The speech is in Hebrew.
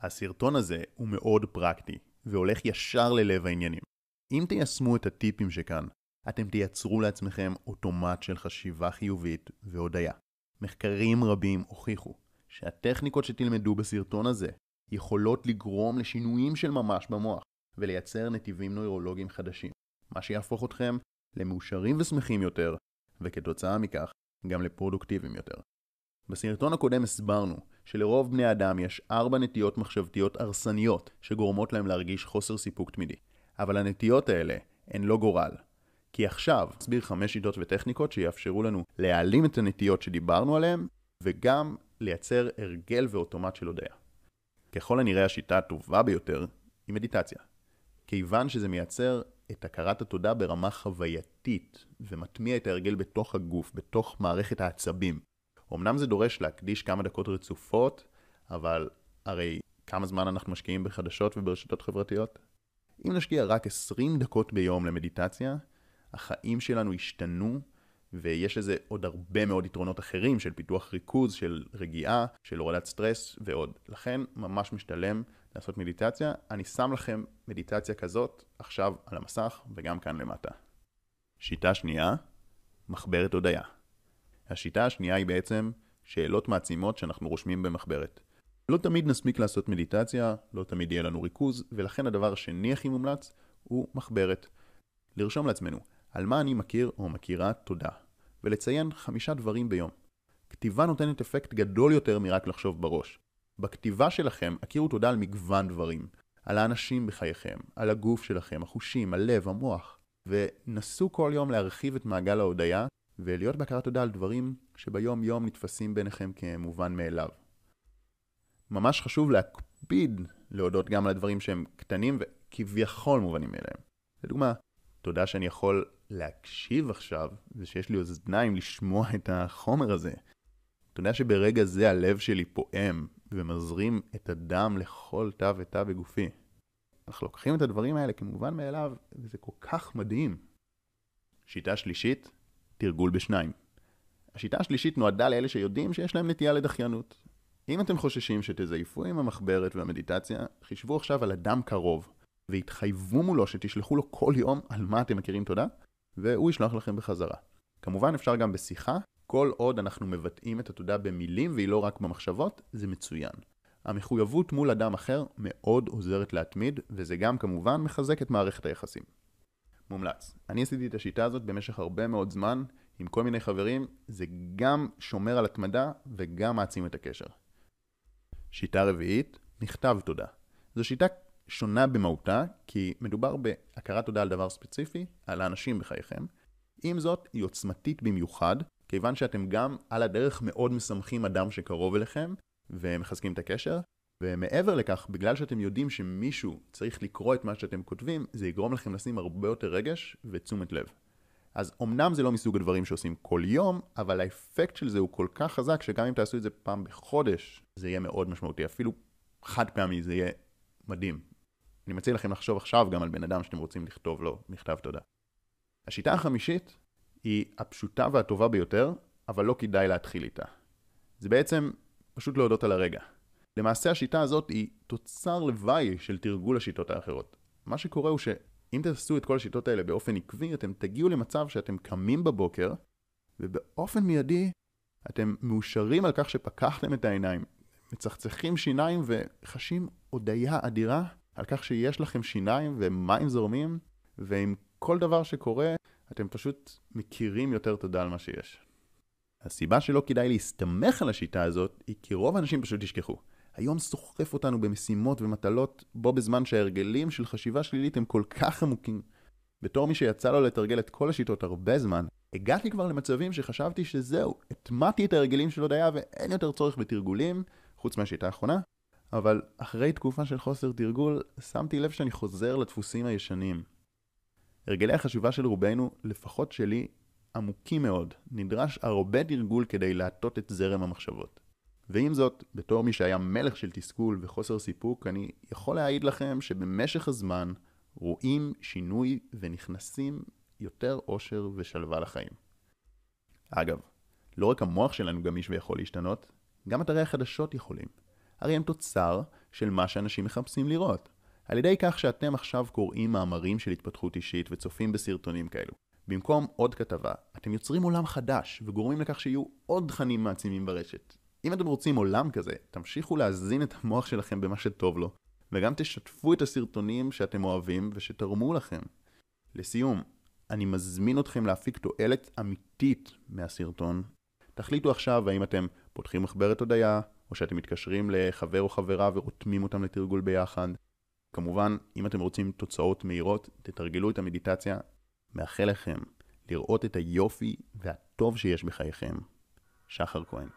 הסרטון הזה הוא מאוד פרקטי, והולך ישר ללב העניינים. אם תיישמו את הטיפים שכאן, אתם תייצרו לעצמכם אוטומט של חשיבה חיובית והודיה. מחקרים רבים הוכיחו שהטכניקות שתלמדו בסרטון הזה יכולות לגרום לשינויים של ממש במוח ולייצר נתיבים נוירולוגיים חדשים, מה שיהפוך אתכם למאושרים ושמחים יותר, וכתוצאה מכך גם לפרודוקטיביים יותר. בסרטון הקודם הסברנו שלרוב בני אדם יש ארבע נטיות מחשבתיות הרסניות שגורמות להם להרגיש חוסר סיפוק תמידי. אבל הנטיות האלה הן לא גורל. כי עכשיו נסביר חמש שיטות וטכניקות שיאפשרו לנו להעלים את הנטיות שדיברנו עליהן וגם לייצר הרגל ואוטומט של הודיה. ככל הנראה השיטה הטובה ביותר היא מדיטציה. כיוון שזה מייצר את הכרת התודה ברמה חווייתית ומטמיע את ההרגל בתוך הגוף, בתוך מערכת העצבים. אמנם זה דורש להקדיש כמה דקות רצופות, אבל הרי כמה זמן אנחנו משקיעים בחדשות וברשתות חברתיות? אם נשקיע רק 20 דקות ביום למדיטציה, החיים שלנו ישתנו, ויש לזה עוד הרבה מאוד יתרונות אחרים של פיתוח ריכוז, של רגיעה, של הורדת סטרס ועוד. לכן ממש משתלם לעשות מדיטציה. אני שם לכם מדיטציה כזאת עכשיו על המסך וגם כאן למטה. שיטה שנייה, מחברת הודיה. השיטה השנייה היא בעצם שאלות מעצימות שאנחנו רושמים במחברת. לא תמיד נסמיק לעשות מדיטציה, לא תמיד יהיה לנו ריכוז, ולכן הדבר השני הכי מומלץ הוא מחברת. לרשום לעצמנו על מה אני מכיר או מכירה תודה, ולציין חמישה דברים ביום. כתיבה נותנת אפקט גדול יותר מרק לחשוב בראש. בכתיבה שלכם הכירו תודה על מגוון דברים, על האנשים בחייכם, על הגוף שלכם, החושים, הלב, המוח, ונסו כל יום להרחיב את מעגל ההודיה ולהיות בהכרת תודה על דברים שביום יום נתפסים ביניכם כמובן מאליו. ממש חשוב להקפיד להודות גם על הדברים שהם קטנים וכביכול מובנים מאליהם. לדוגמה, תודה שאני יכול להקשיב עכשיו ושיש לי אוזניים לשמוע את החומר הזה. תודה שברגע זה הלב שלי פועם ומזרים את הדם לכל תא ותא בגופי. אנחנו לוקחים את הדברים האלה כמובן מאליו, וזה כל כך מדהים. שיטה שלישית, תרגול בשניים. השיטה השלישית נועדה לאלה שיודעים שיש להם נטייה לדחיינות. אם אתם חוששים שתזייפו עם המחברת והמדיטציה, חישבו עכשיו על אדם קרוב, והתחייבו מולו שתשלחו לו כל יום על מה אתם מכירים תודה, והוא ישלח לכם בחזרה. כמובן אפשר גם בשיחה, כל עוד אנחנו מבטאים את התודה במילים והיא לא רק במחשבות, זה מצוין. המחויבות מול אדם אחר מאוד עוזרת להתמיד, וזה גם כמובן מחזק את מערכת היחסים. מומלץ. אני עשיתי את השיטה הזאת במשך הרבה מאוד זמן, עם כל מיני חברים, זה גם שומר על התמדה וגם מעצים את הקשר. שיטה רביעית, מכתב תודה. זו שיטה שונה במהותה, כי מדובר בהכרת תודה על דבר ספציפי, על האנשים בחייכם. עם זאת, היא עוצמתית במיוחד, כיוון שאתם גם על הדרך מאוד משמחים אדם שקרוב אליכם, ומחזקים את הקשר, ומעבר לכך, בגלל שאתם יודעים שמישהו צריך לקרוא את מה שאתם כותבים, זה יגרום לכם לשים הרבה יותר רגש ותשומת לב. אז אמנם זה לא מסוג הדברים שעושים כל יום, אבל האפקט של זה הוא כל כך חזק, שגם אם תעשו את זה פעם בחודש, זה יהיה מאוד משמעותי. אפילו חד פעמי, זה יהיה מדהים. אני מציע לכם לחשוב עכשיו גם על בן אדם שאתם רוצים לכתוב לו מכתב תודה. השיטה החמישית היא הפשוטה והטובה ביותר, אבל לא כדאי להתחיל איתה. זה בעצם פשוט להודות על הרגע. למעשה השיטה הזאת היא תוצר לוואי של תרגול השיטות האחרות. מה שקורה הוא שאם תעשו את כל השיטות האלה באופן עקבי, אתם תגיעו למצב שאתם קמים בבוקר, ובאופן מיידי אתם מאושרים על כך שפקחתם את העיניים, מצחצחים שיניים וחשים הודיה אדירה על כך שיש לכם שיניים ומים זורמים, ועם כל דבר שקורה, אתם פשוט מכירים יותר תודה על מה שיש. הסיבה שלא כדאי להסתמך על השיטה הזאת, היא כי רוב האנשים פשוט ישכחו. היום סוחף אותנו במשימות ומטלות, בו בזמן שההרגלים של חשיבה שלילית הם כל כך עמוקים. בתור מי שיצא לו לתרגל את כל השיטות הרבה זמן, הגעתי כבר למצבים שחשבתי שזהו, הטמעתי את ההרגלים של הודיה ואין יותר צורך בתרגולים, חוץ מהשיטה האחרונה, אבל אחרי תקופה של חוסר תרגול, שמתי לב שאני חוזר לדפוסים הישנים. הרגלי החשיבה של רובנו, לפחות שלי, עמוקים מאוד. נדרש הרבה תרגול כדי להטות את זרם המחשבות. ועם זאת, בתור מי שהיה מלך של תסכול וחוסר סיפוק, אני יכול להעיד לכם שבמשך הזמן רואים שינוי ונכנסים יותר אושר ושלווה לחיים. אגב, לא רק המוח שלנו גמיש ויכול להשתנות, גם אתרי החדשות יכולים. הרי הם תוצר של מה שאנשים מחפשים לראות. על ידי כך שאתם עכשיו קוראים מאמרים של התפתחות אישית וצופים בסרטונים כאלו. במקום עוד כתבה, אתם יוצרים עולם חדש וגורמים לכך שיהיו עוד תכנים מעצימים ברשת. אם אתם רוצים עולם כזה, תמשיכו להזין את המוח שלכם במה שטוב לו, וגם תשתפו את הסרטונים שאתם אוהבים ושתרמו לכם. לסיום, אני מזמין אתכם להפיק תועלת אמיתית מהסרטון. תחליטו עכשיו האם אתם פותחים מחברת הודיה, או שאתם מתקשרים לחבר או חברה ורותמים אותם לתרגול ביחד. כמובן, אם אתם רוצים תוצאות מהירות, תתרגלו את המדיטציה. מאחל לכם לראות את היופי והטוב שיש בחייכם. שחר כהן